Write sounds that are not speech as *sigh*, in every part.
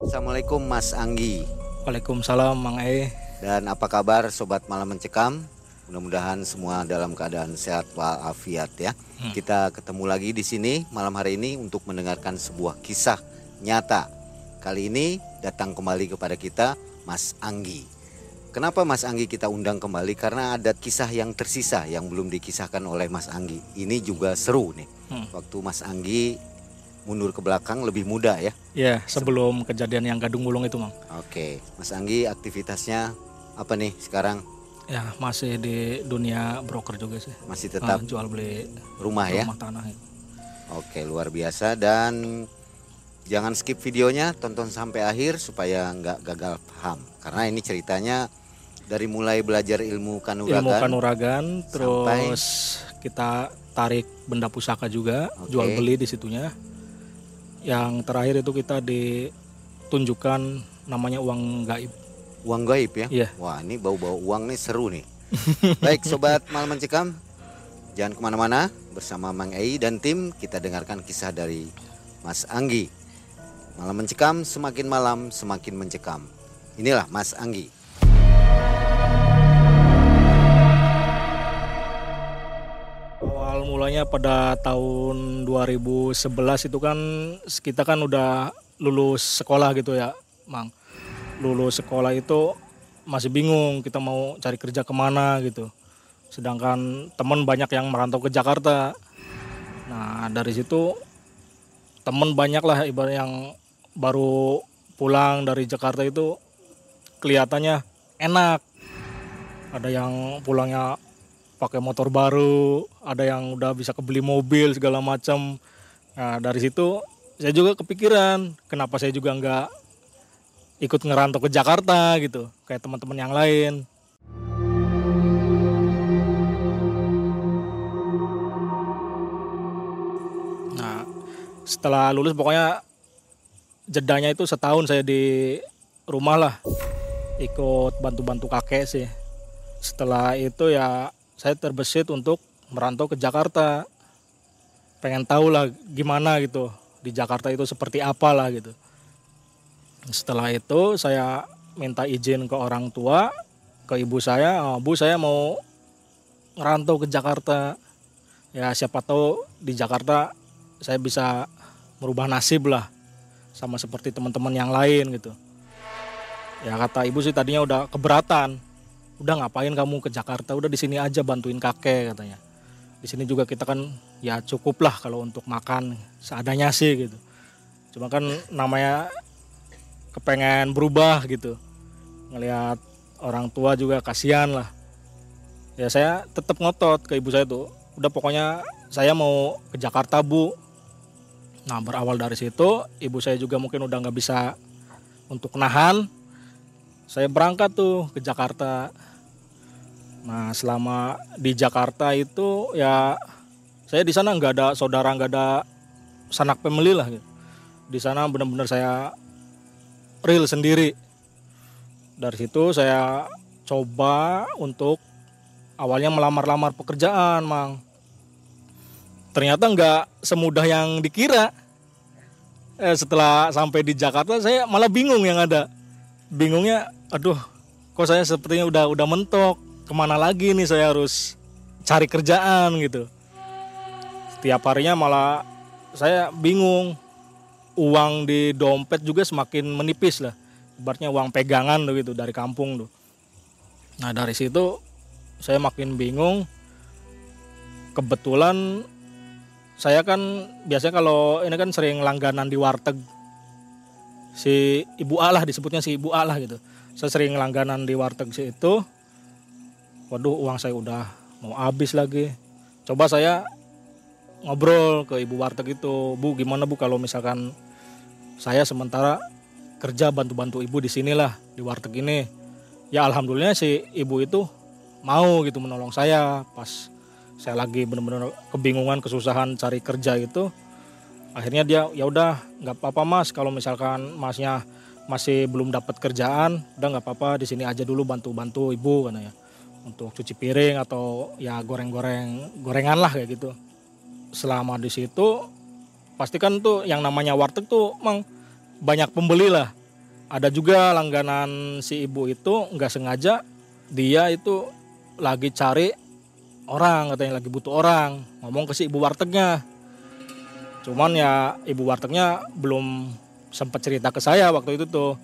Assalamualaikum Mas Anggi Waalaikumsalam Mang E. dan apa kabar Sobat Malam Mencekam? Mudah-mudahan semua dalam keadaan sehat walafiat ya. Hmm. Kita ketemu lagi di sini malam hari ini untuk mendengarkan sebuah kisah nyata. Kali ini datang kembali kepada kita Mas Anggi. Kenapa Mas Anggi kita undang kembali? Karena ada kisah yang tersisa yang belum dikisahkan oleh Mas Anggi. Ini juga seru nih. Hmm. Waktu Mas Anggi mundur ke belakang lebih muda ya. Ya, sebelum kejadian yang Gadung Gulung itu, Mang. Oke, Mas Anggi aktivitasnya apa nih sekarang? Ya, masih di dunia broker juga sih. Masih tetap Ah, jual beli rumah ya? rumah tanah itu. Oke, luar biasa dan jangan skip videonya, tonton sampai akhir supaya nggak gagal paham. Karena ini ceritanya dari mulai belajar ilmu Ilmu kanuragan. kanuragan, terus kita tarik benda pusaka juga, Oke. jual beli di situnya. Yang terakhir itu kita ditunjukkan namanya uang gaib. Uang gaib ya? Iya. Wah, ini bau-bau uang nih seru nih. *laughs* Baik, sobat malam mencekam, jangan ke mana-mana bersama Mang Ei dan tim kita dengarkan kisah dari Mas Anggi. Malam mencekam, semakin malam semakin mencekam. Inilah Mas Anggi. Awal mulanya pada tahun 2011 itu kan kita kan udah lulus sekolah gitu ya, Mang. Lulus sekolah itu masih bingung kita mau cari kerja ke mana gitu. Sedangkan temen banyak yang merantau ke Jakarta. Nah dari situ temen banyak lah ibarat yang baru pulang dari Jakarta itu kelihatannya enak. Ada yang pulangnya pakai motor baru, ada yang udah bisa kebeli mobil segala macam. Nah dari situ saya juga kepikiran, kenapa saya juga nggak ikut ngerantau ke Jakarta gitu, kayak teman-teman yang lain. Nah setelah lulus pokoknya jedanya itu setahun saya di rumah lah, ikut bantu-bantu kakek sih. Setelah itu ya saya terbesit untuk merantau ke Jakarta. Pengen tahu lah gimana gitu di Jakarta itu seperti apa lah gitu. Setelah itu saya minta izin ke orang tua, ke ibu saya, "Oh, bu saya mau ngerantau ke Jakarta. Ya siapa tahu di Jakarta saya bisa merubah nasib lah sama seperti teman-teman yang lain gitu. Ya kata ibu sih tadinya udah keberatan, udah ngapain kamu ke Jakarta? Udah di sini aja bantuin kakek katanya. Di sini juga kita kan ya cukup lah kalau untuk makan seadanya sih gitu. Cuma kan namanya kepengen berubah gitu. Ngelihat orang tua juga kasihan lah. Ya saya tetap ngotot ke ibu saya tuh. Udah pokoknya saya mau ke Jakarta bu. Nah berawal dari situ ibu saya juga mungkin udah nggak bisa untuk nahan. Saya berangkat tuh ke Jakarta Nah selama di Jakarta itu ya saya di sana nggak ada saudara nggak ada sanak family lah gitu. Di sana benar-benar saya real sendiri. Dari situ saya coba untuk awalnya melamar-lamar pekerjaan, Mang. Ternyata nggak semudah yang dikira. Eh, setelah sampai di Jakarta saya malah bingung yang ada. Bingungnya, aduh, kok saya sepertinya udah udah mentok ke mana lagi nih saya harus cari kerjaan gitu. Setiap harinya malah saya bingung. Uang di dompet juga semakin menipis lah. Ibaratnya uang pegangan tuh gitu dari kampung tuh. Nah dari situ saya makin bingung. Kebetulan saya kan biasanya kalau ini kan sering langganan di warteg si Ibu A disebutnya si Ibu A gitu. Saya sering langganan di warteg si itu waduh uang saya udah mau habis lagi. Coba saya ngobrol ke ibu warteg itu. Bu gimana bu kalau misalkan saya sementara kerja bantu-bantu ibu di sinilah di warteg ini? Ya alhamdulillah si ibu itu mau gitu menolong saya. Pas saya lagi benar-benar kebingungan kesusahan cari kerja itu akhirnya dia ya udah nggak apa-apa mas. Kalau misalkan masnya masih belum dapat kerjaan udah nggak apa-apa di sini aja dulu bantu-bantu ibu katanya untuk cuci piring atau ya goreng-goreng gorengan lah kayak gitu. Selama di situ pasti kan tuh yang namanya warteg tuh emang banyak pembeli lah. Ada juga langganan si ibu itu nggak sengaja dia itu lagi cari orang katanya lagi butuh orang. Ngomong ke si ibu wartegnya. Cuman ya ibu wartegnya belum sempat cerita ke saya waktu itu tuh.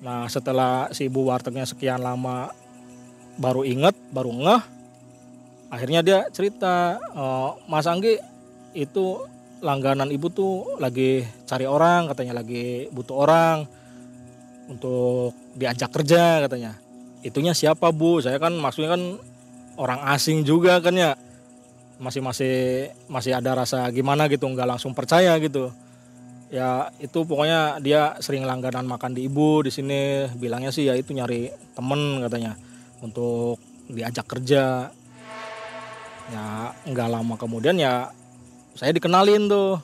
Nah setelah si ibu wartegnya sekian lama baru inget baru ngeh. Akhirnya dia cerita e, Mas Anggi itu langganan ibu tuh lagi cari orang katanya lagi butuh orang untuk diajak kerja katanya. Itunya siapa bu? Saya kan maksudnya kan orang asing juga kan ya. Masih masih masih ada rasa gimana gitu nggak langsung percaya gitu. Ya itu pokoknya dia sering langganan makan di ibu di sini. Bilangnya sih ya itu nyari temen katanya untuk diajak kerja ya nggak lama kemudian ya saya dikenalin tuh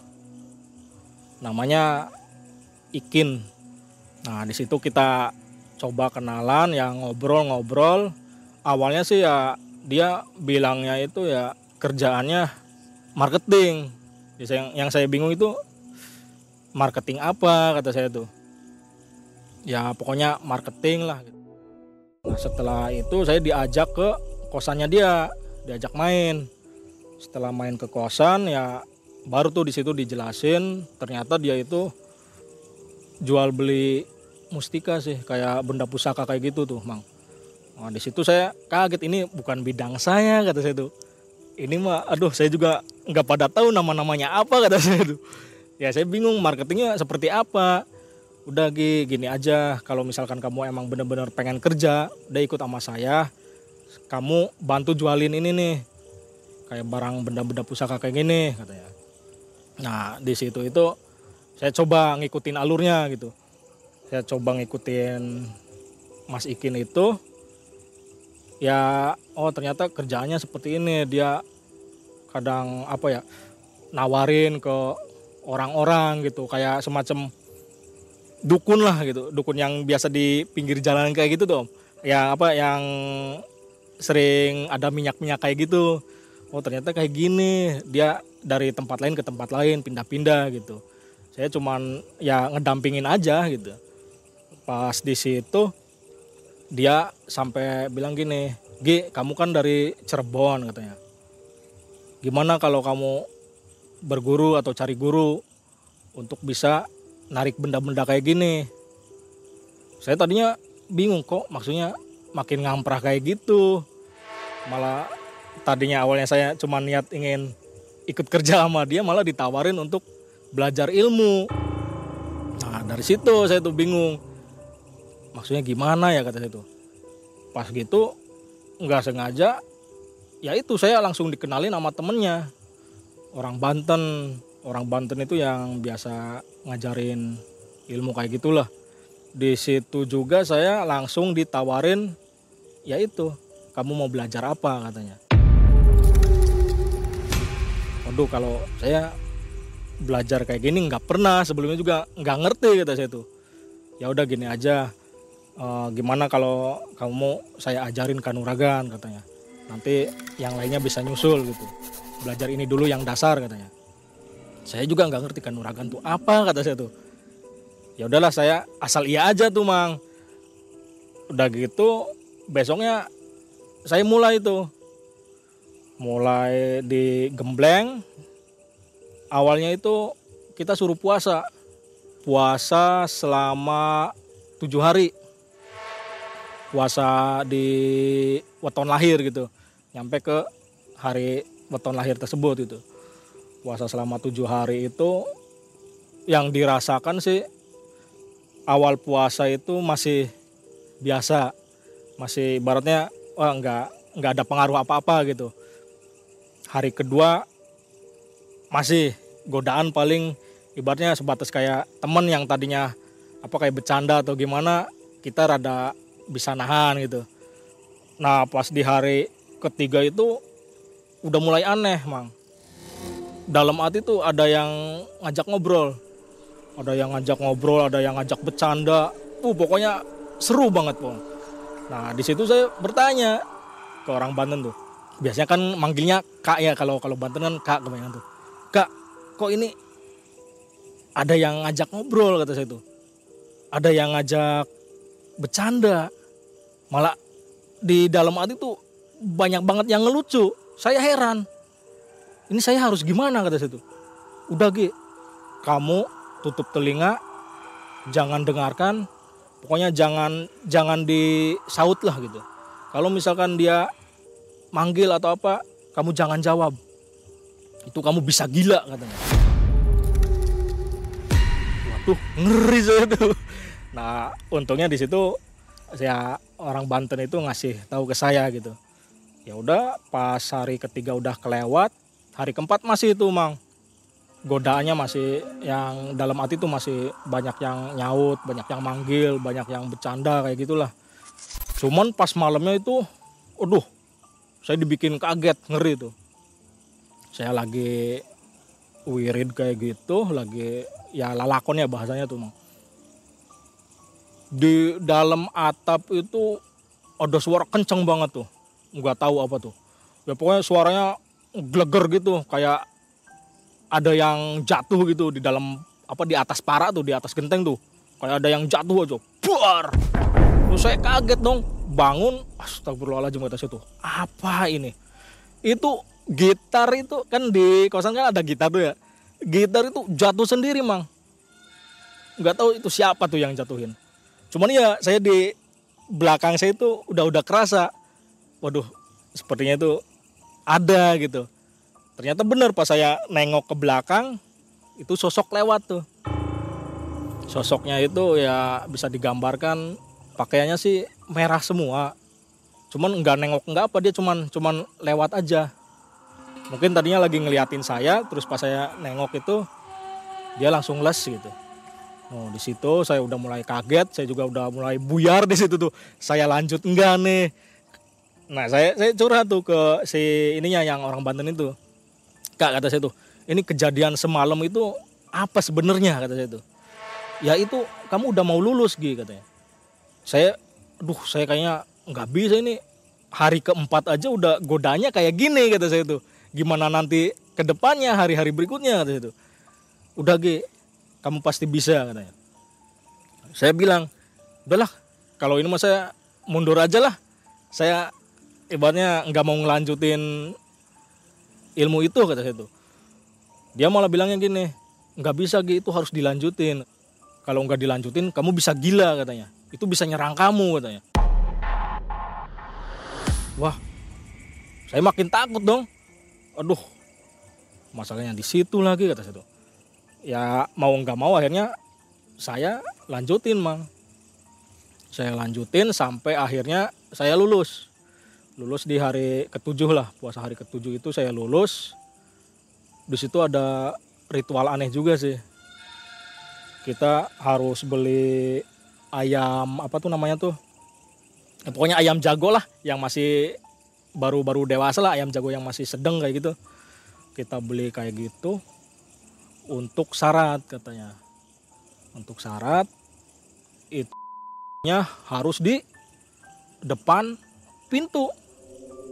namanya Ikin Nah di situ kita coba kenalan, ya ngobrol-ngobrol. Awalnya sih ya dia bilangnya itu ya kerjaannya marketing. Yang, yang saya bingung itu marketing apa kata saya tuh. Ya pokoknya marketing lah. Nah setelah itu saya diajak ke kosannya dia, diajak main. Setelah main ke kosan ya baru tuh di situ dijelasin ternyata dia itu jual beli mustika sih kayak benda pusaka kayak gitu tuh mang. Nah, di situ saya kaget ini bukan bidang saya kata saya tuh. Ini mah aduh saya juga nggak pada tahu nama namanya apa kata saya tuh. Ya saya bingung marketingnya seperti apa udah gini aja. Kalau misalkan kamu emang bener-bener pengen kerja udah ikut sama saya. Kamu bantu jualin ini nih. Kayak barang benda-benda pusaka kayak gini katanya. Nah di situ itu saya coba ngikutin alurnya gitu. Saya coba ngikutin Mas Ikin itu. Ya oh ternyata kerjaannya seperti ini. Dia kadang apa ya nawarin ke orang-orang gitu. Kayak semacam dukun lah gitu. Dukun yang biasa di pinggir jalan kayak gitu tuh ya apa yang sering ada minyak-minyak kayak gitu. Oh ternyata kayak gini. Dia dari tempat lain ke tempat lain pindah-pindah gitu. Saya cuman ya ngedampingin aja gitu. Pas di situ dia sampai bilang gini G kamu kan dari Cirebon katanya. Gimana kalau kamu berguru atau cari guru untuk bisa narik benda-benda kayak gini. Saya tadinya bingung kok maksudnya makin ngamprah kayak gitu. Malah tadinya awalnya saya cuma niat ingin ikut kerja sama dia malah ditawarin untuk belajar ilmu. Nah dari situ saya tuh bingung. Maksudnya gimana ya kata saya itu pas gitu nggak sengaja ya itu saya langsung dikenalin sama temennya. Orang Banten orang Banten itu yang biasa ngajarin ilmu kayak gitulah. Di situ juga saya langsung ditawarin ya itu kamu mau belajar apa? katanya. Waduh kalau saya belajar kayak gini nggak pernah sebelumnya juga nggak ngerti kata saya tuh. Ya udah gini aja. E, gimana kalau kamu saya ajarin kanuragan? katanya. Nanti yang lainnya bisa nyusul gitu. Belajar ini dulu yang dasar katanya saya juga nggak ngerti kanuragan tuh apa kata saya tuh. Ya udahlah saya asal iya aja tuh mang. Udah gitu besoknya saya mulai tuh. Mulai di Gembleng. Awalnya itu kita suruh puasa. Puasa selama tujuh hari. Puasa di weton lahir gitu. Nyampe ke hari weton lahir tersebut itu puasa selama tujuh hari itu yang dirasakan sih awal puasa itu masih biasa masih ibaratnya wah nggak nggak ada pengaruh apa-apa gitu. Hari kedua masih godaan paling ibaratnya sebatas kayak temen yang tadinya apa kayak bercanda atau gimana kita rada bisa nahan gitu. Nah pas di hari ketiga itu udah mulai aneh mang dalam hati tuh ada yang ngajak ngobrol. Ada yang ngajak ngobrol ada yang ngajak bercanda. Uh pokoknya seru banget pong. Nah di situ saya bertanya ke orang Banten tuh. Biasanya kan manggilnya kak ya kalau kalau Banten kan kak kebanyakan tuh. Kak kok ini ada yang ngajak ngobrol kata saya tuh. Ada yang ngajak bercanda. Malah di dalam hati tuh banyak banget yang ngelucu. Saya heran ini saya harus gimana kata tuh. Udah Gi. Kamu tutup telinga jangan dengarkan. Pokoknya jangan jangan disaut lah gitu. Kalau misalkan dia manggil atau apa kamu jangan jawab. Itu kamu bisa gila katanya. Waduh ngeri saya tuh. Nah untungnya di situ saya orang Banten itu ngasih tahu ke saya gitu. Ya udah pas hari ketiga udah kelewat hari keempat masih itu mang. Godaannya masih yang dalam hati tuh masih banyak yang nyaut banyak yang manggil banyak yang bercanda kayak gitulah. Cuman pas malamnya itu aduh saya dibikin kaget ngeri tuh. Saya lagi wirid kayak gitu lagi ya lalakon ya bahasanya tuh mang. Di dalam atap itu ada suara kenceng banget tuh. Nggak tahu apa tuh. Ya pokoknya suaranya geleger gitu kayak ada yang jatuh gitu di dalam apa di atas para tuh di atas genteng tuh. Kayak ada yang jatuh aja buar! Terus saya kaget dong bangun astagfirullahaladzim kata saya tuh apa ini? Itu gitar itu kan di kosan kan ada gitar tuh ya. Gitar itu jatuh sendiri mang. Nggak tahu itu siapa tuh yang jatuhin. Cuman ya saya di belakang saya itu udah udah kerasa. Waduh sepertinya itu ada gitu ternyata benar pas saya nengok ke belakang itu sosok lewat tuh sosoknya itu ya bisa digambarkan pakaiannya sih merah semua cuman nggak nengok nggak apa dia cuman cuman lewat aja mungkin tadinya lagi ngeliatin saya terus pas saya nengok itu dia langsung les gitu Oh, di situ saya udah mulai kaget, saya juga udah mulai buyar di situ tuh. Saya lanjut enggak nih. Nah, saya saya curhat tuh ke si ininya yang orang Banten itu. Kak kata saya tuh ini kejadian semalam itu apa sebenarnya? kata saya tuh. Ya itu kamu udah mau lulus gitu katanya. Saya duh saya kayaknya nggak bisa ini. Hari keempat aja udah godanya kayak gini kata saya tuh. Gimana nanti ke depannya hari-hari berikutnya kata saya tuh. Udah ge kamu pasti bisa katanya. Saya bilang udahlah kalau ini mah saya mundur aja lah. Saya ibaratnya nggak mau ngelanjutin ilmu itu kata saya tuh. Dia malah bilangnya gini nggak bisa gitu itu harus dilanjutin. Kalau nggak dilanjutin kamu bisa gila katanya. Itu bisa nyerang kamu katanya. Wah saya makin takut dong. Aduh masalahnya di situ lagi kata saya tuh. Ya mau nggak mau akhirnya saya lanjutin mang. Saya lanjutin sampai akhirnya saya lulus lulus di hari ketujuh lah. Puasa hari ketujuh itu saya lulus. Di situ ada ritual aneh juga sih. Kita harus beli ayam apa tuh namanya tuh? Ya, pokoknya ayam jago lah yang masih baru-baru dewasa lah ayam jago yang masih sedang kayak gitu. Kita beli kayak gitu untuk syarat katanya. Untuk syarat itu harus di depan pintu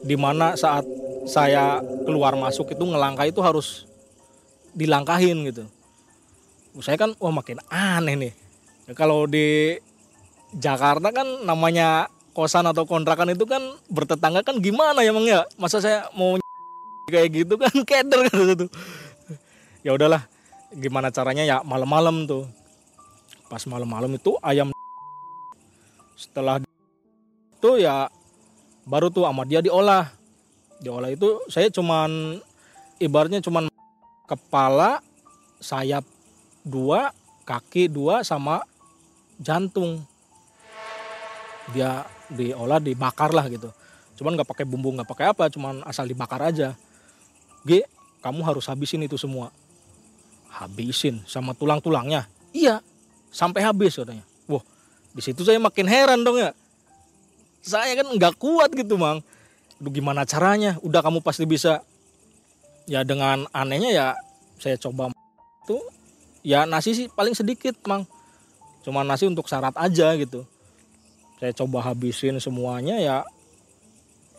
di mana saat saya keluar masuk itu ngelangkah itu harus dilangkahin gitu. Saya kan wah makin aneh nih. Ya, kalau di Jakarta kan namanya kosan atau kontrakan itu kan bertetangga kan gimana ya emang ya? Masa saya mau kayak gitu kan *laughs* keder kan itu ya udahlah gimana caranya? Ya malam-malam tuh. Pas malam-malam itu ayam setelah itu ya baru tuh sama dia diolah. Diolah itu saya cuman ibaratnya cuman kepala sayap dua kaki dua sama jantung. Dia diolah dibakar lah gitu. Cuman nggak pakai bumbu nggak pakai apa cuman asal dibakar aja. G kamu harus habisin itu semua. Habisin sama tulang-tulangnya. Iya sampai habis katanya. Wah di situ saya makin heran dong ya saya kan nggak kuat gitu mang. Aduh gimana caranya? Udah kamu pasti bisa. Ya dengan anehnya ya saya coba itu ya nasi sih paling sedikit mang. Cuma nasi untuk syarat aja gitu. Saya coba habisin semuanya ya.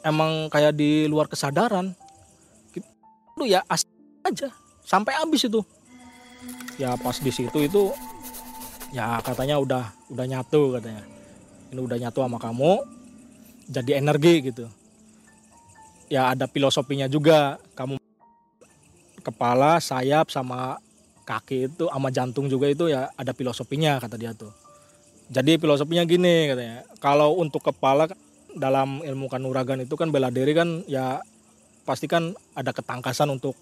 Emang kayak di luar kesadaran. Itu ya as aja. Sampai habis itu. Ya pas di situ itu ya katanya udah udah nyatu katanya. Ini udah nyatu sama kamu jadi energi gitu. Ya ada filosofinya juga. Kamu kepala sayap sama kaki itu sama jantung juga itu ya ada filosofinya kata dia tuh. Jadi filosofinya gini katanya. Kalau untuk kepala dalam ilmu kanuragan itu kan bela diri kan ya pasti kan ada ketangkasan untuk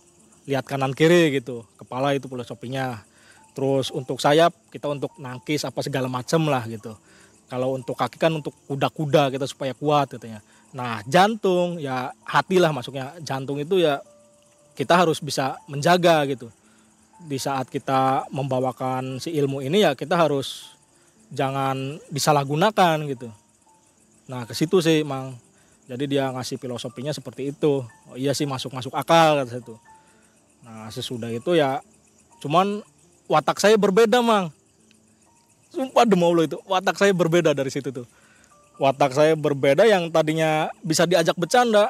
lihat kanan kiri gitu. Kepala itu filosofinya. Terus untuk sayap kita untuk nangkis apa segala macem lah gitu kalau untuk kaki kan untuk kuda-kuda kita supaya kuat katanya nah jantung ya hati lah masuknya jantung itu ya kita harus bisa menjaga gitu. Di saat kita membawakan si ilmu ini ya kita harus jangan disalahgunakan gitu. Nah ke situ sih mang. Jadi dia ngasih filosofinya seperti itu. Oh iya sih masuk masuk akal kata itu nah sesudah itu ya cuman watak saya berbeda mang sumpah demi Allah itu watak saya berbeda dari situ tuh. Watak saya berbeda yang tadinya bisa diajak bercanda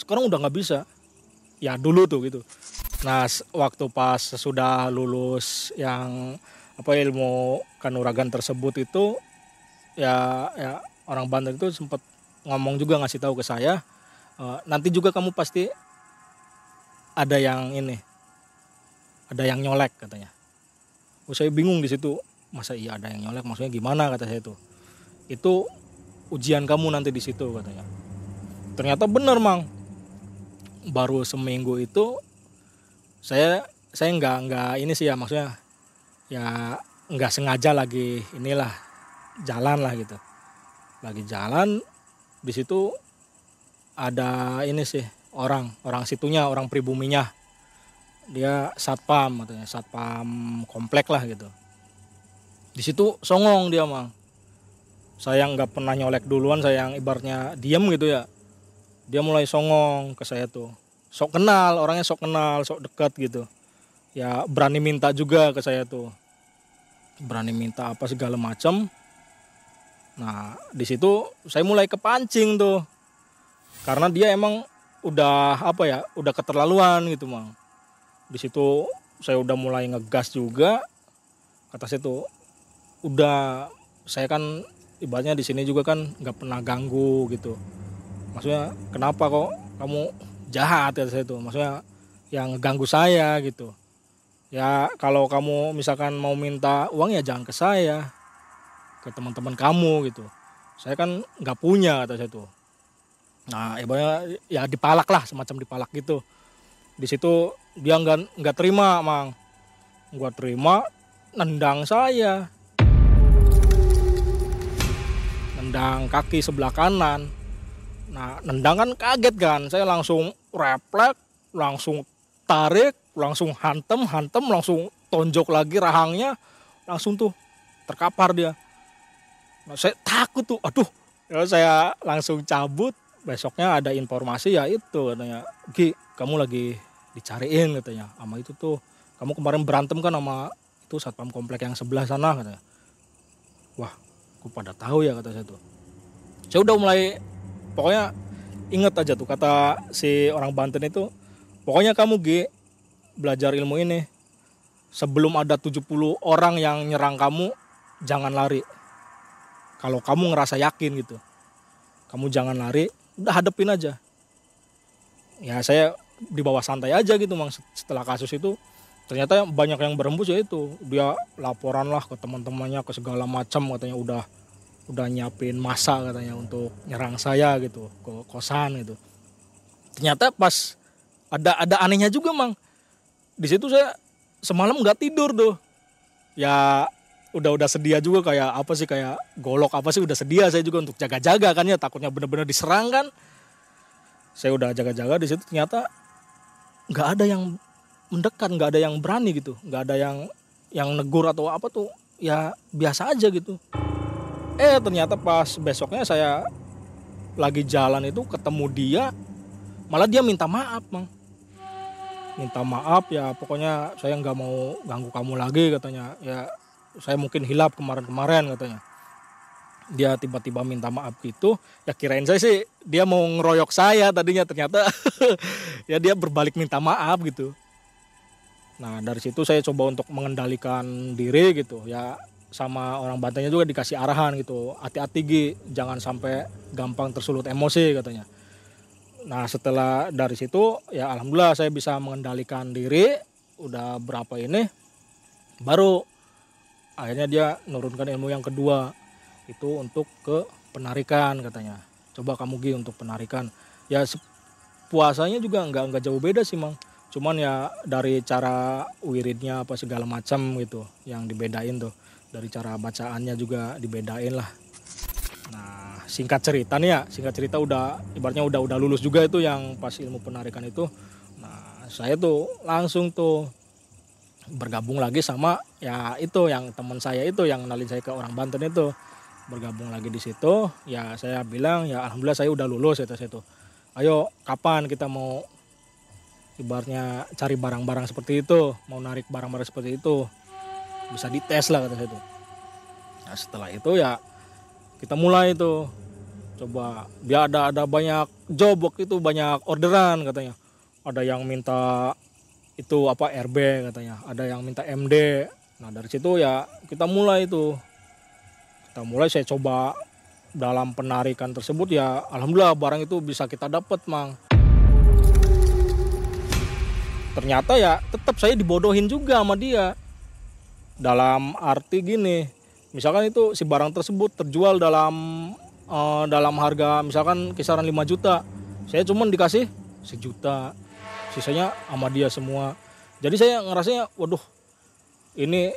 sekarang udah nggak bisa. Ya dulu tuh gitu. Nah waktu pas sudah lulus yang apa ilmu kanuragan tersebut itu ya ya orang Banten itu sempat ngomong juga ngasih tahu ke saya e, nanti juga kamu pasti ada yang ini ada yang nyolek katanya. Oh, saya bingung di situ masa iya ada yang nyolek? Maksudnya gimana? kata saya itu itu ujian kamu nanti di situ katanya. Ternyata benar mang. Baru seminggu itu saya saya nggak nggak ini sih ya maksudnya ya nggak sengaja lagi inilah jalan lah gitu. Lagi jalan di situ ada ini sih orang orang situnya orang pribuminya. Dia satpam katanya satpam komplek lah gitu di situ songong dia mang saya nggak pernah nyolek duluan saya yang ibaratnya diem gitu ya. Dia mulai songong ke saya tuh. Sok kenal orangnya sok kenal sok dekat gitu. Ya berani minta juga ke saya tuh. Berani minta apa segala macam nah di situ saya mulai kepancing tuh. Karena dia emang udah apa ya udah keterlaluan gitu mang. Di situ saya udah mulai ngegas juga. Kata saya tuh udah saya kan ibaratnya di sini juga kan nggak pernah ganggu gitu. Maksudnya kenapa kok kamu jahat ya saya itu maksudnya yang ganggu saya gitu. Ya kalau kamu misalkan mau minta uang ya jangan ke saya. Ke teman-teman kamu gitu. Saya kan nggak punya kata saya tuh. Nah ibaratnya ya dipalak lah semacam dipalak gitu. Di situ dia nggak nggak terima mang. Gua terima nendang saya nendang kaki sebelah kanan Nah, nendang kan kaget kan. Saya langsung refleks, langsung tarik, langsung hantem, hantem, langsung tonjok lagi rahangnya. Langsung tuh terkapar dia. Nah, saya takut tuh. Aduh, ya saya langsung cabut. Besoknya ada informasi ya itu katanya. Gi, kamu lagi dicariin katanya. Sama itu tuh. Kamu kemarin berantem kan sama itu satpam komplek yang sebelah sana katanya. Wah, aku pada tahu ya kata saya tuh. Saya udah mulai pokoknya inget aja tuh kata si orang Banten itu pokoknya kamu G belajar ilmu ini. Sebelum ada 70 orang yang nyerang kamu jangan lari. Kalau kamu ngerasa yakin gitu kamu jangan lari udah hadepin aja. Ya saya di bawah santai aja gitu mang. Setelah kasus itu ternyata banyak yang berembus ya itu. Dia laporan lah ke teman-temannya ke segala macam katanya udah udah nyiapin masa katanya untuk nyerang saya gitu ke kosan gitu. Ternyata pas ada ada anehnya juga mang. Di situ saya semalam nggak tidur tuh. Ya udah udah sedia juga kayak apa sih kayak golok apa sih udah sedia saya juga untuk jaga-jaga kan ya takutnya bener-bener diserang kan. Saya udah jaga-jaga di situ ternyata nggak ada yang mendekat nggak ada yang berani gitu. Nggak ada yang yang negur atau apa tuh ya biasa aja gitu eh ternyata pas besoknya saya lagi jalan itu ketemu dia malah dia minta maaf mang. Minta maaf ya pokoknya saya nggak mau ganggu kamu lagi katanya. Ya saya mungkin hilap kemarin-kemarin katanya. Dia tiba-tiba minta maaf gitu ya kirain saya sih dia mau ngeroyok saya tadinya ternyata. *laughs* Ya dia berbalik minta maaf gitu. Nah dari situ saya coba untuk mengendalikan diri gitu ya sama orang Bantennya juga dikasih arahan gitu hati-hati Gi. Jangan sampai gampang tersulut emosi katanya. Nah setelah dari situ ya alhamdulillah saya bisa mengendalikan diri. Udah berapa ini? Baru. Akhirnya dia nurunkan ilmu yang kedua. Itu untuk ke penarikan katanya. Coba kamu Gi untuk penarikan. Ya puasanya juga nggak nggak jauh beda sih mang. Cuman ya dari cara wiridnya apa segala macam gitu yang dibedain tuh dari cara bacaannya juga dibedain lah. Nah singkat cerita nih ya singkat cerita udah ibaratnya udah udah lulus juga itu yang pas ilmu penarikan itu. Nah saya tuh langsung tuh bergabung lagi sama ya itu yang teman saya itu yang kenalin saya ke orang Banten itu. Bergabung lagi di situ ya saya bilang ya alhamdulillah saya udah lulus itu tuh. Ayo kapan kita mau ibaratnya cari barang-barang seperti itu mau narik barang-barang seperti itu bisa dites lah kata saya itu nah setelah itu ya kita mulai itu coba dia ada ada banyak job itu banyak orderan katanya. Ada yang minta itu apa RB katanya. Ada yang minta MD nah dari situ ya kita mulai itu kita mulai saya coba dalam penarikan tersebut ya alhamdulillah barang itu bisa kita dapat mang. Ternyata ya tetap saya dibodohin juga sama dia dalam arti gini misalkan itu si barang tersebut terjual dalam uh, dalam harga misalkan kisaran 5 juta saya cuma dikasih sejuta sisanya sama dia semua. Jadi saya ngerasanya waduh ini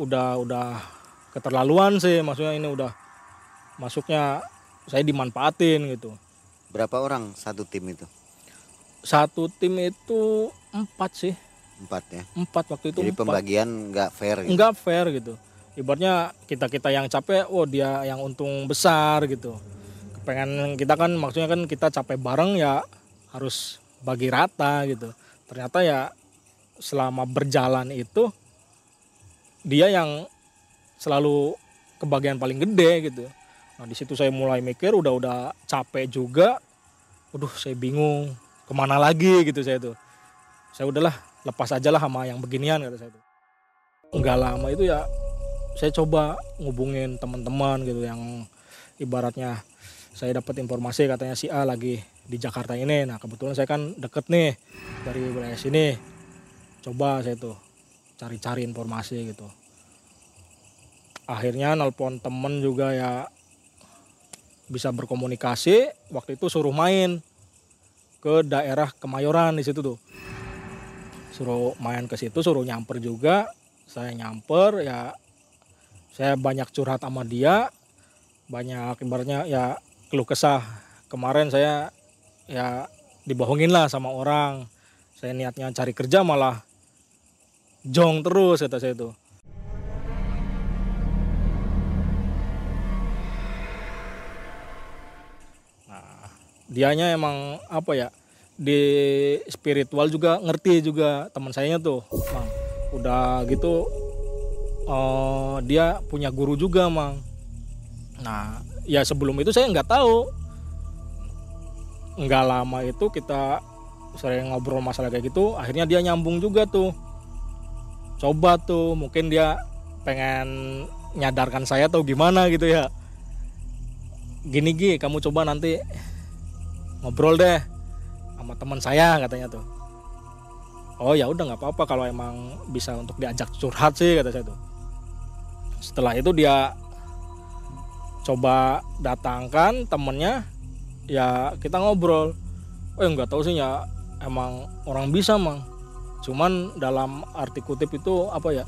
udah udah keterlaluan sih maksudnya ini udah masuknya saya dimanfaatin gitu. Berapa orang satu tim itu? Satu tim itu empat sih empat ya. Empat waktu itu jadi empat. pembagian nggak fair gitu. nggak fair gitu. Ibaratnya kita kita yang capek oh dia yang untung besar gitu. Pengen kita kan maksudnya kan kita capek bareng ya harus bagi rata gitu. Ternyata ya selama berjalan itu dia yang selalu kebagian paling gede gitu. Nah di situ saya mulai mikir udah udah capek juga waduh saya bingung ke mana lagi gitu saya tuh. Saya udahlah lepas aja lah sama yang beginian kata saya tuh. Nggak lama itu ya saya coba ngubungin teman-teman gitu yang ibaratnya saya dapat informasi katanya si A lagi di Jakarta ini. Nah kebetulan saya kan deket nih dari wilayah sini. Coba saya tuh cari-cari informasi gitu. Akhirnya nelpon temen juga ya bisa berkomunikasi. Waktu itu suruh main ke daerah Kemayoran di situ tuh. Suruh main ke situ, suruh nyamper juga. Saya nyamper ya saya banyak curhat sama dia. Banyak ibaratnya ya keluh kesah. Kemarin saya ya dibohongin lah sama orang. Saya niatnya cari kerja malah jong terus kata saya itu. dianya emang apa ya di spiritual juga ngerti juga teman saya tuh mang. Udah gitu uh, dia punya guru juga mang. Nah ya sebelum itu saya nggak tahu. Nggak lama itu kita sering ngobrol masalah kayak gitu akhirnya dia nyambung juga tuh. Coba tuh mungkin dia pengen nyadarkan saya atau gimana gitu ya. Gini gini kamu coba nanti ngobrol deh sama teman saya katanya tuh. Oh ya udah nggak apa-apa kalau emang bisa untuk diajak curhat sih kata saya tuh. Setelah itu dia coba datangkan temennya ya kita ngobrol. Oh nggak tahu sih ya emang orang bisa mang. Cuman dalam arti kutip itu apa ya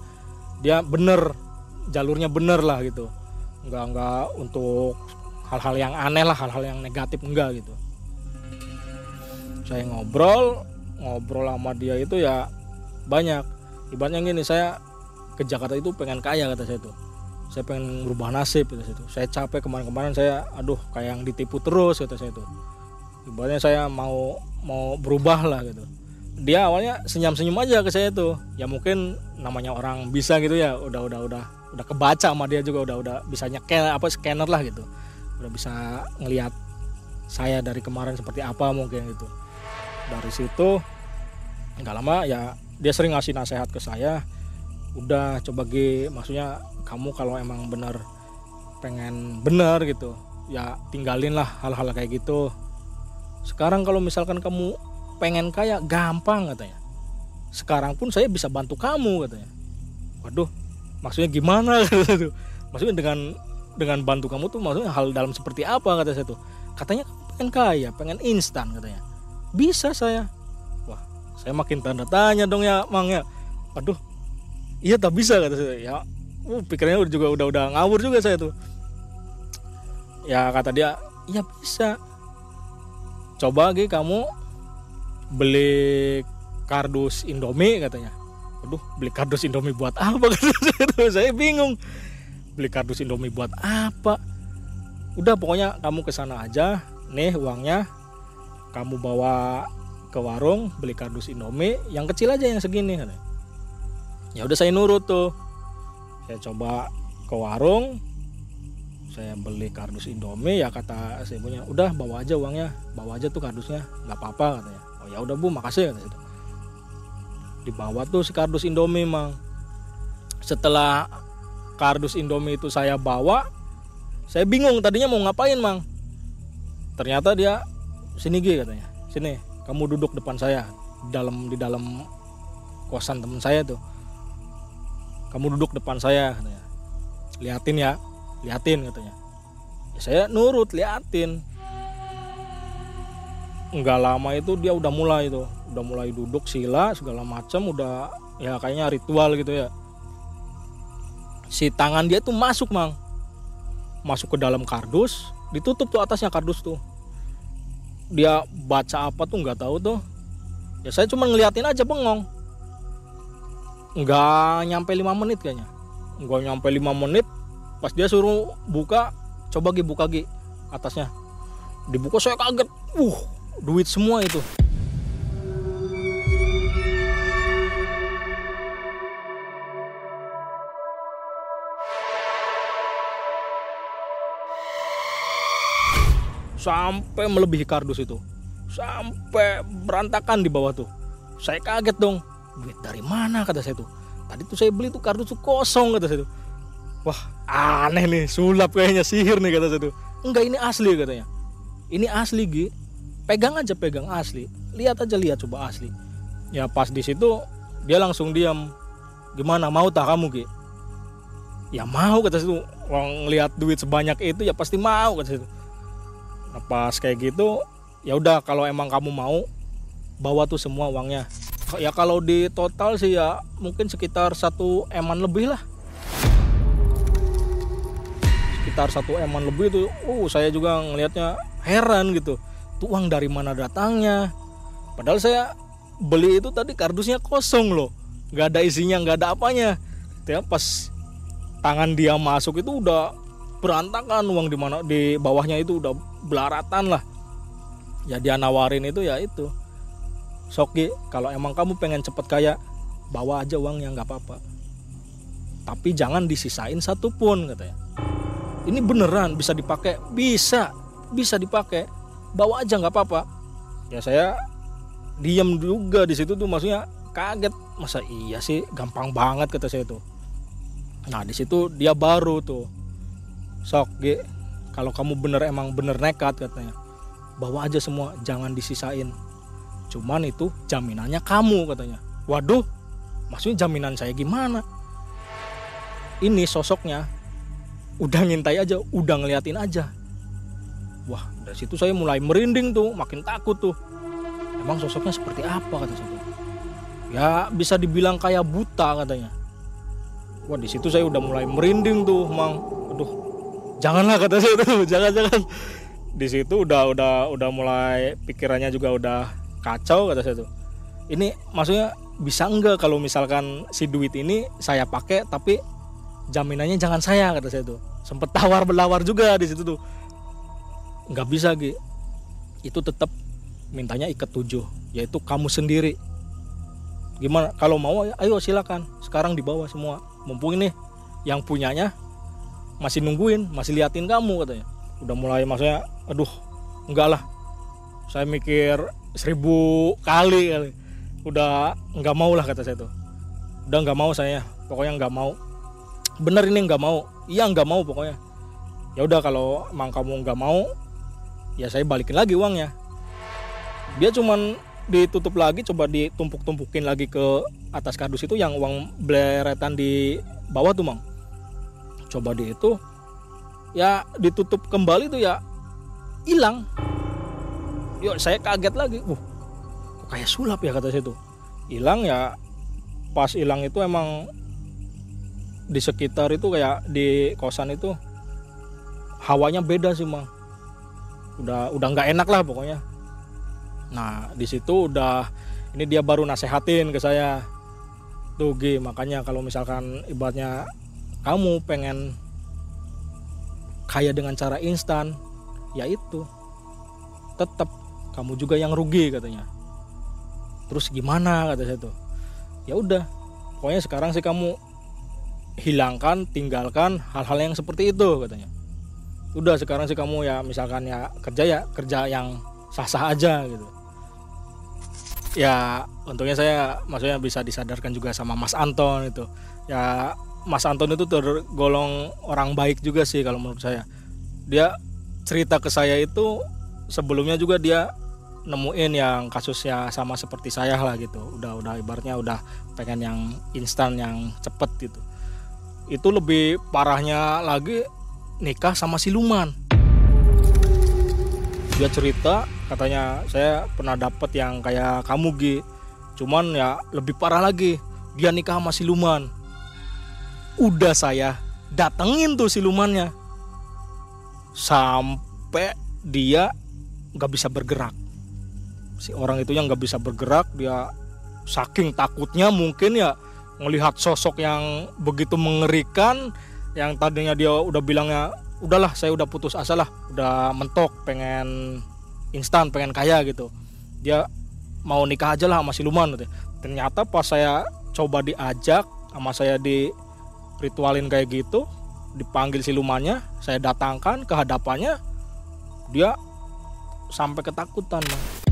dia bener jalurnya bener lah gitu. Nggak nggak untuk hal-hal yang aneh lah hal-hal yang negatif enggak gitu saya ngobrol ngobrol sama dia itu ya banyak. Ibaratnya gini saya ke Jakarta itu pengen kaya kata saya tuh saya pengen merubah nasib kata saya tuh saya capek kemarin-kemarin saya aduh kayak yang ditipu terus kata saya tuh ibaratnya saya mau mau berubah lah gitu. Dia awalnya senyum-senyum aja ke saya tuh ya mungkin namanya orang bisa gitu ya udah udah udah udah kebaca sama dia juga udah udah bisa nyekel apa scanner lah gitu. Udah bisa ngelihat saya dari kemarin seperti apa mungkin gitu dari situ nggak lama ya dia sering ngasih nasihat ke saya udah coba G maksudnya kamu kalau emang bener pengen bener gitu ya tinggalin lah hal-hal kayak gitu. Sekarang kalau misalkan kamu pengen kaya gampang katanya. Sekarang pun saya bisa bantu kamu katanya. Waduh maksudnya gimana? Gitu *laughs* maksudnya dengan dengan bantu kamu tuh maksudnya hal dalam seperti apa kata saya tuh? Katanya pengen kaya pengen instan katanya bisa saya. Wah saya makin tanda tanya dong ya mang ya. Waduh iya tak bisa kata saya. Ya uh, pikirannya juga udah udah ngawur juga saya tuh. Ya kata dia iya bisa. Coba lagi kamu beli kardus Indomie katanya. Aduh beli kardus Indomie buat apa? *laughs* Kata saya bingung. Beli kardus Indomie buat apa? Udah pokoknya kamu ke sana aja nih uangnya kamu bawa ke warung beli kardus Indomie yang kecil aja yang segini ya udah saya nurut tuh. Saya coba ke warung saya beli kardus Indomie ya kata saya punya udah bawa aja uangnya bawa aja tuh kardusnya nggak apa-apa katanya. Oh ya udah bu makasih kata situ dibawa tuh si kardus Indomie mang. Setelah kardus Indomie itu saya bawa saya bingung tadinya mau ngapain mang. Ternyata dia sini G katanya. Sini kamu duduk depan saya. Dalam di dalam kosan teman saya tuh. Kamu duduk depan saya katanya. Liatin ya liatin katanya. Ya, saya nurut liatin. Nggak lama itu dia udah mulai tuh. Udah mulai duduk sila segala macam udah ya kayaknya ritual gitu ya. Si tangan dia tuh masuk mang. Masuk ke dalam kardus ditutup tuh atasnya kardus tuh dia baca apa tuh nggak tahu tuh. Ya saya cuma ngeliatin aja bengong. Nggak nyampe lima menit kayaknya. Nggak nyampe lima menit pas dia suruh buka coba gi buka gi atasnya. Dibuka saya kaget. Uh duit semua itu sampai melebihi kardus itu. Sampai berantakan di bawah tuh. Saya kaget dong. Duit dari mana kata saya tuh. Tadi tuh saya beli tuh kardus tuh kosong kata saya tuh. Wah aneh nih sulap kayaknya sihir nih kata saya tuh. Enggak ini asli katanya. Ini asli Gi. Pegang aja pegang asli. Lihat aja lihat coba asli. Ya pas di situ dia langsung diam. Gimana mau tak kamu Gi? Ya mau kata situ orang lihat duit sebanyak itu ya pasti mau kata situ Nah, kayak gitu ya udah kalau emang kamu mau bawa tuh semua uangnya. Ya kalau di total sih ya mungkin sekitar satu eman lebih lah. Sekitar satu eman lebih itu uh saya juga ngelihatnya heran gitu. Tuh uang dari mana datangnya? Padahal saya beli itu tadi kardusnya kosong loh. Nggak ada isinya nggak ada apanya. Ya pas tangan dia masuk itu udah berantakan uang di mana di bawahnya itu udah belaratan lah. Ya dia nawarin itu ya itu. Soki kalau emang kamu pengen cepet kaya bawa aja uangnya nggak apa-apa. Tapi jangan disisain satupun katanya. Ini beneran bisa dipakai? Bisa bisa dipakai. Bawa aja nggak apa-apa. Ya saya diem juga di situ tuh maksudnya kaget. Masa iya sih gampang banget kata saya tuh. Nah di situ dia baru tuh sok G kalau kamu bener emang bener nekat katanya. Bawa aja semua jangan disisain. Cuman itu jaminannya kamu katanya. Waduh maksudnya jaminan saya gimana? Ini sosoknya udah ngintai aja udah ngeliatin aja. Wah dari situ saya mulai merinding tuh makin takut tuh. Emang sosoknya seperti apa kata saya. Ya bisa dibilang kayak buta katanya. Wah di situ saya udah mulai merinding tuh mang. Aduh janganlah kata saya. Tuh *laughs* jangan jangan. Di situ udah udah udah mulai pikirannya juga udah kacau kata saya tuh. Ini maksudnya bisa enggak kalau misalkan si duit ini saya pakai tapi jaminannya jangan saya kata saya tuh. Sempet tawar belawar juga di situ tuh. Nggak bisa gitu itu tetap mintanya ikat tujuh yaitu kamu sendiri. Gimana? Kalau mau ayo silakan. Sekarang dibawa semua. Mumpung ini yang punyanya masih nungguin masih liatin kamu katanya. Udah mulai maksudnya aduh enggak lah. Saya mikir seribu kali kali. Udah nggak mau lah kata saya tuh. Udah nggak mau saya pokoknya nggak mau. Bener ini nggak mau. Iya nggak mau pokoknya. Ya udah kalau emang kamu nggak mau ya saya balikin lagi uangnya. Dia cuman ditutup lagi coba ditumpuk-tumpukin lagi ke atas kardus itu yang uang beleretan di bawah tuh mang coba di itu ya ditutup kembali tuh ya hilang. Yuk saya kaget lagi. Uh kok kayak sulap ya kata saya tuh. Hilang ya pas hilang itu emang di sekitar itu kayak di kosan itu hawanya beda sih mang. Udah udah nggak enak lah pokoknya. Nah di situ udah ini dia baru nasehatin ke saya. Tuh G makanya kalau misalkan ibaratnya kamu pengen kaya dengan cara instan ya itu. Tetap kamu juga yang rugi katanya. Terus gimana kata saya tuh. Ya udah pokoknya sekarang sih kamu hilangkan tinggalkan hal-hal yang seperti itu katanya. Udah sekarang sih kamu ya misalkan ya kerja ya kerja yang sah-sah aja gitu. Ya untungnya saya maksudnya bisa disadarkan juga sama Mas Anton itu. Ya Mas Anton itu tergolong orang baik juga sih kalau menurut saya. Dia cerita ke saya itu sebelumnya juga dia nemuin yang kasusnya sama seperti saya lah gitu. Udah udah ibaratnya udah pengen yang instan yang cepet gitu. Itu lebih parahnya lagi nikah sama siluman dia cerita katanya saya pernah dapet yang kayak kamu Gi. Cuman ya lebih parah lagi dia nikah sama siluman udah saya datengin tuh silumannya. Sampai dia nggak bisa bergerak. Si orang itu yang nggak bisa bergerak dia saking takutnya mungkin ya melihat sosok yang begitu mengerikan yang tadinya dia udah bilangnya udahlah saya udah putus asa lah udah mentok pengen instan pengen kaya gitu. Dia mau nikah aja lah sama siluman gitu. ternyata pas saya coba diajak sama saya di ritualin kayak gitu dipanggil silumannya saya datangkan ke hadapannya dia sampai ketakutan man.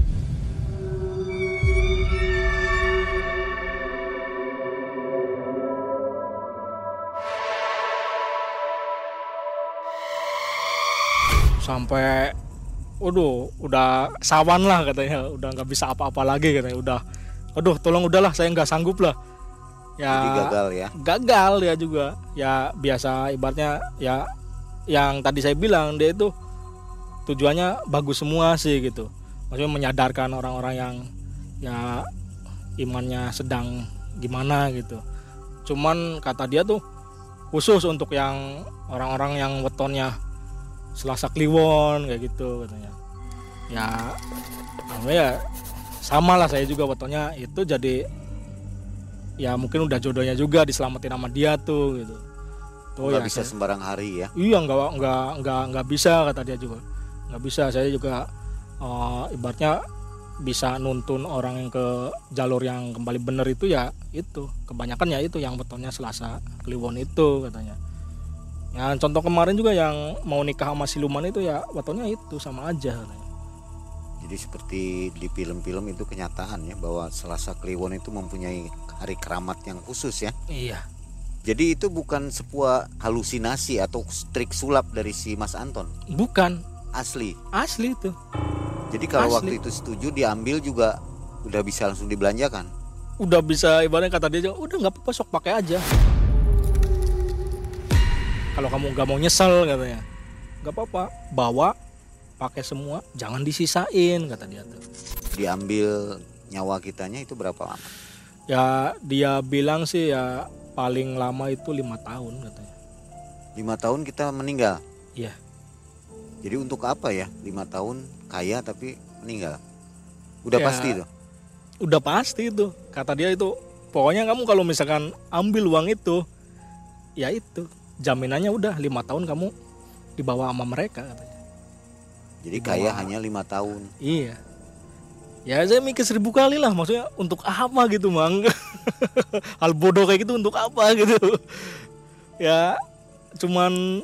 sampai waduh udah sawan lah katanya. Udah nggak bisa apa-apa lagi katanya. Udah aduh tolong udahlah saya nggak sanggup lah ya Jadi gagal ya. gagal ya juga. Ya biasa ibaratnya ya yang tadi saya bilang dia itu tujuannya bagus semua sih gitu. Maksudnya menyadarkan orang-orang yang ya imannya sedang gimana gitu. Cuman kata dia tuh khusus untuk yang orang-orang yang wetonnya Selasa Kliwon kayak gitu katanya. Ya ya sama lah saya juga wetonnya. Itu jadi ya mungkin udah jodohnya juga diselamatin sama dia tuh gitu. Tuh nggak ya bisa saya, sembarang hari ya? Iya nggak nggak nggak nggak bisa kata dia juga. Nggak bisa saya juga uh, ibaratnya bisa nuntun orang yang ke jalur yang kembali bener itu ya itu. Kebanyakan ya itu yang betonnya Selasa Kliwon itu katanya. Ya contoh kemarin juga yang mau nikah sama siluman itu ya watonya itu sama aja. Jadi seperti di film-film itu kenyataan ya bahwa Selasa Kliwon itu mempunyai hari keramat yang khusus ya. Iya. Jadi itu bukan sebuah halusinasi atau trik sulap dari si Mas Anton. Bukan. Asli. Asli itu. Jadi kalau Asli. waktu itu setuju diambil juga udah bisa langsung dibelanjakan. Udah bisa ibaratnya kata dia udah nggak apa-apa sok pakai aja kalau kamu nggak mau nyesel katanya nggak apa-apa bawa pakai semua jangan disisain kata dia tuh diambil nyawa kitanya itu berapa lama ya dia bilang sih ya paling lama itu lima tahun katanya lima tahun kita meninggal iya jadi untuk apa ya lima tahun kaya tapi meninggal udah ya, pasti itu udah pasti itu kata dia itu pokoknya kamu kalau misalkan ambil uang itu ya itu jaminannya udah lima tahun kamu dibawa sama mereka katanya. Jadi dibawa. kaya hanya lima tahun. Iya. Ya saya mikir seribu kali lah maksudnya untuk apa gitu mang? *laughs* Hal bodoh kayak gitu untuk apa gitu? Ya cuman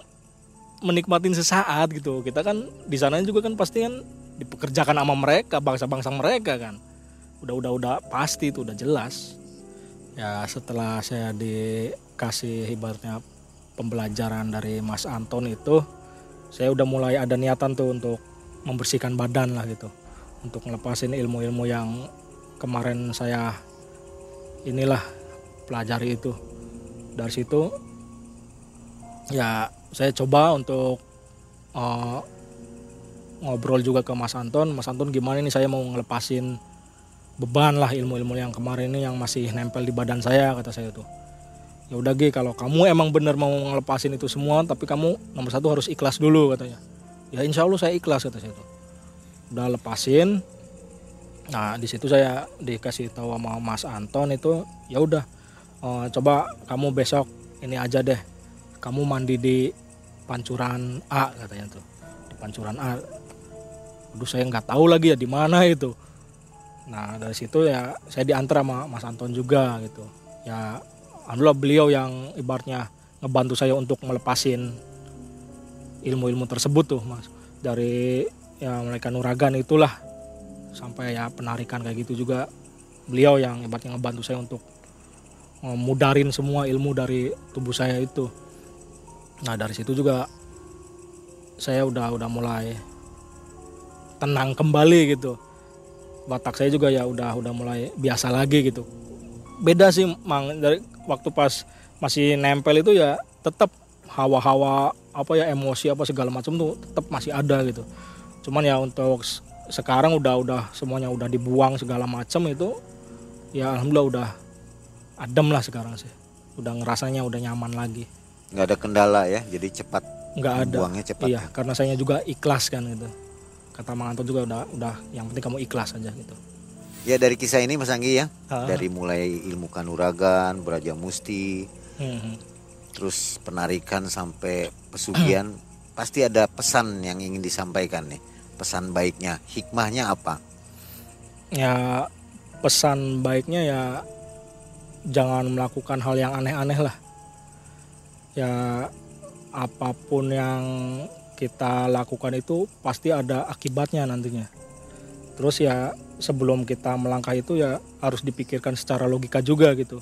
menikmatin sesaat gitu. Kita kan di sana juga kan pasti kan dipekerjakan sama mereka Bangsa-bangsa mereka kan. Udah udah udah pasti itu udah jelas. Ya setelah saya dikasih ibaratnya pembelajaran dari Mas Anton itu, saya udah mulai ada niatan tuh untuk membersihkan badan lah gitu, untuk ngelepasin ilmu-ilmu yang kemarin saya inilah pelajari itu. Dari situ ya saya coba untuk uh, ngobrol juga ke Mas Anton. Mas Anton gimana nih saya mau ngelepasin beban lah ilmu-ilmu yang kemarin ini yang masih nempel di badan saya kata saya tuh ya udah Gi kalau kamu emang bener mau ngelepasin itu semua tapi kamu nomor satu harus ikhlas dulu katanya ya insya Allah saya ikhlas kata saya tuh udah lepasin. Nah di situ saya dikasih tahu sama Mas Anton itu ya udah uh, coba kamu besok ini aja deh. Kamu mandi di pancuran A katanya tuh. Di pancuran A. Aduh saya nggak tahu lagi ya di mana itu. Nah dari situ ya saya diantar sama Mas Anton juga gitu. Ya alhamdulillah beliau yang ibaratnya ngebantu saya untuk melepasin ilmu-ilmu tersebut tuh mas. Dari ya mereka nuragan itulah. Sampai ya penarikan kayak gitu juga. Beliau yang ibaratnya ngebantu saya untuk mudarin semua ilmu dari tubuh saya itu. Nah dari situ juga saya udah udah mulai tenang kembali gitu. Batak saya juga ya udah udah mulai biasa lagi gitu. Beda sih mang dari waktu pas masih nempel itu ya tetap hawa-hawa apa ya emosi apa segala macam tuh tetap masih ada gitu cuman ya untuk sekarang udah udah semuanya udah dibuang segala macam itu ya alhamdulillah udah adem lah sekarang sih. Udah ngerasanya udah nyaman lagi. Nggak ada kendala ya jadi cepat nggak ada. buangnya cepat iya karena saya juga ikhlas kan gitu. Kata Mang Anton juga udah udah yang penting kamu ikhlas aja gitu. Ya dari kisah ini Mas Anggi ya. Ha? dari mulai ilmu kanuragan beraja musti hmm. terus penarikan sampai pesugihan *clears throat* pasti ada pesan yang ingin disampaikan nih pesan baiknya hikmahnya apa ya pesan baiknya ya jangan melakukan hal yang aneh-aneh lah ya apa pun yang kita lakukan itu pasti ada akibatnya nantinya. Terus ya sebelum kita melangkah itu ya harus dipikirkan secara logika juga gitu.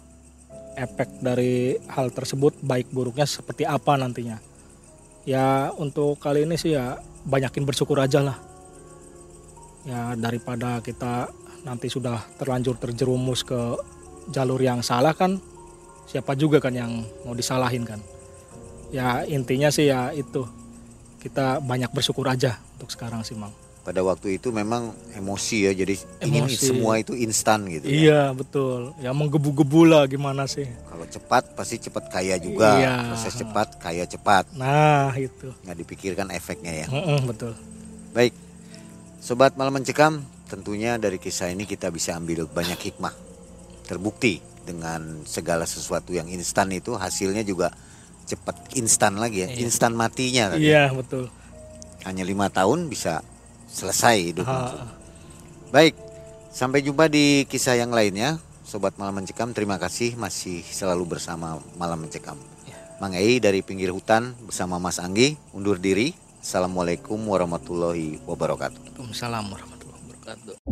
Efek dari hal tersebut baik buruknya seperti apa nantinya. Ya untuk kali ini sih ya banyakin bersyukur aja lah. Ya daripada kita nanti sudah terlanjur terjerumus ke jalur yang salah kan siapa juga kan yang mau disalahin kan. Ya intinya sih ya itu kita banyak bersyukur aja untuk sekarang sih mang pada waktu itu memang emosi ya jadi emosi. ingin semua itu instan gitu ya. iya kan? betul ya menggebu-gebu lah gimana sih kalau cepat pasti cepat kaya juga iya. proses cepat kaya cepat nah itu nggak dipikirkan efeknya ya mm -mm, betul baik sobat malam mencekam tentunya dari kisah ini kita bisa ambil banyak hikmah terbukti dengan segala sesuatu yang instan itu hasilnya juga cepat instan lagi ya, iya. instan matinya tadi. Iya betul. Hanya lima tahun bisa selesai hidup. Baik, sampai jumpa di kisah yang lainnya. Sobat Malam Mencekam, terima kasih masih selalu bersama Malam Mencekam. Ya. Mang Ei dari pinggir hutan bersama Mas Anggi undur diri. Assalamualaikum warahmatullahi wabarakatuh. Waalaikumsalam warahmatullahi wabarakatuh.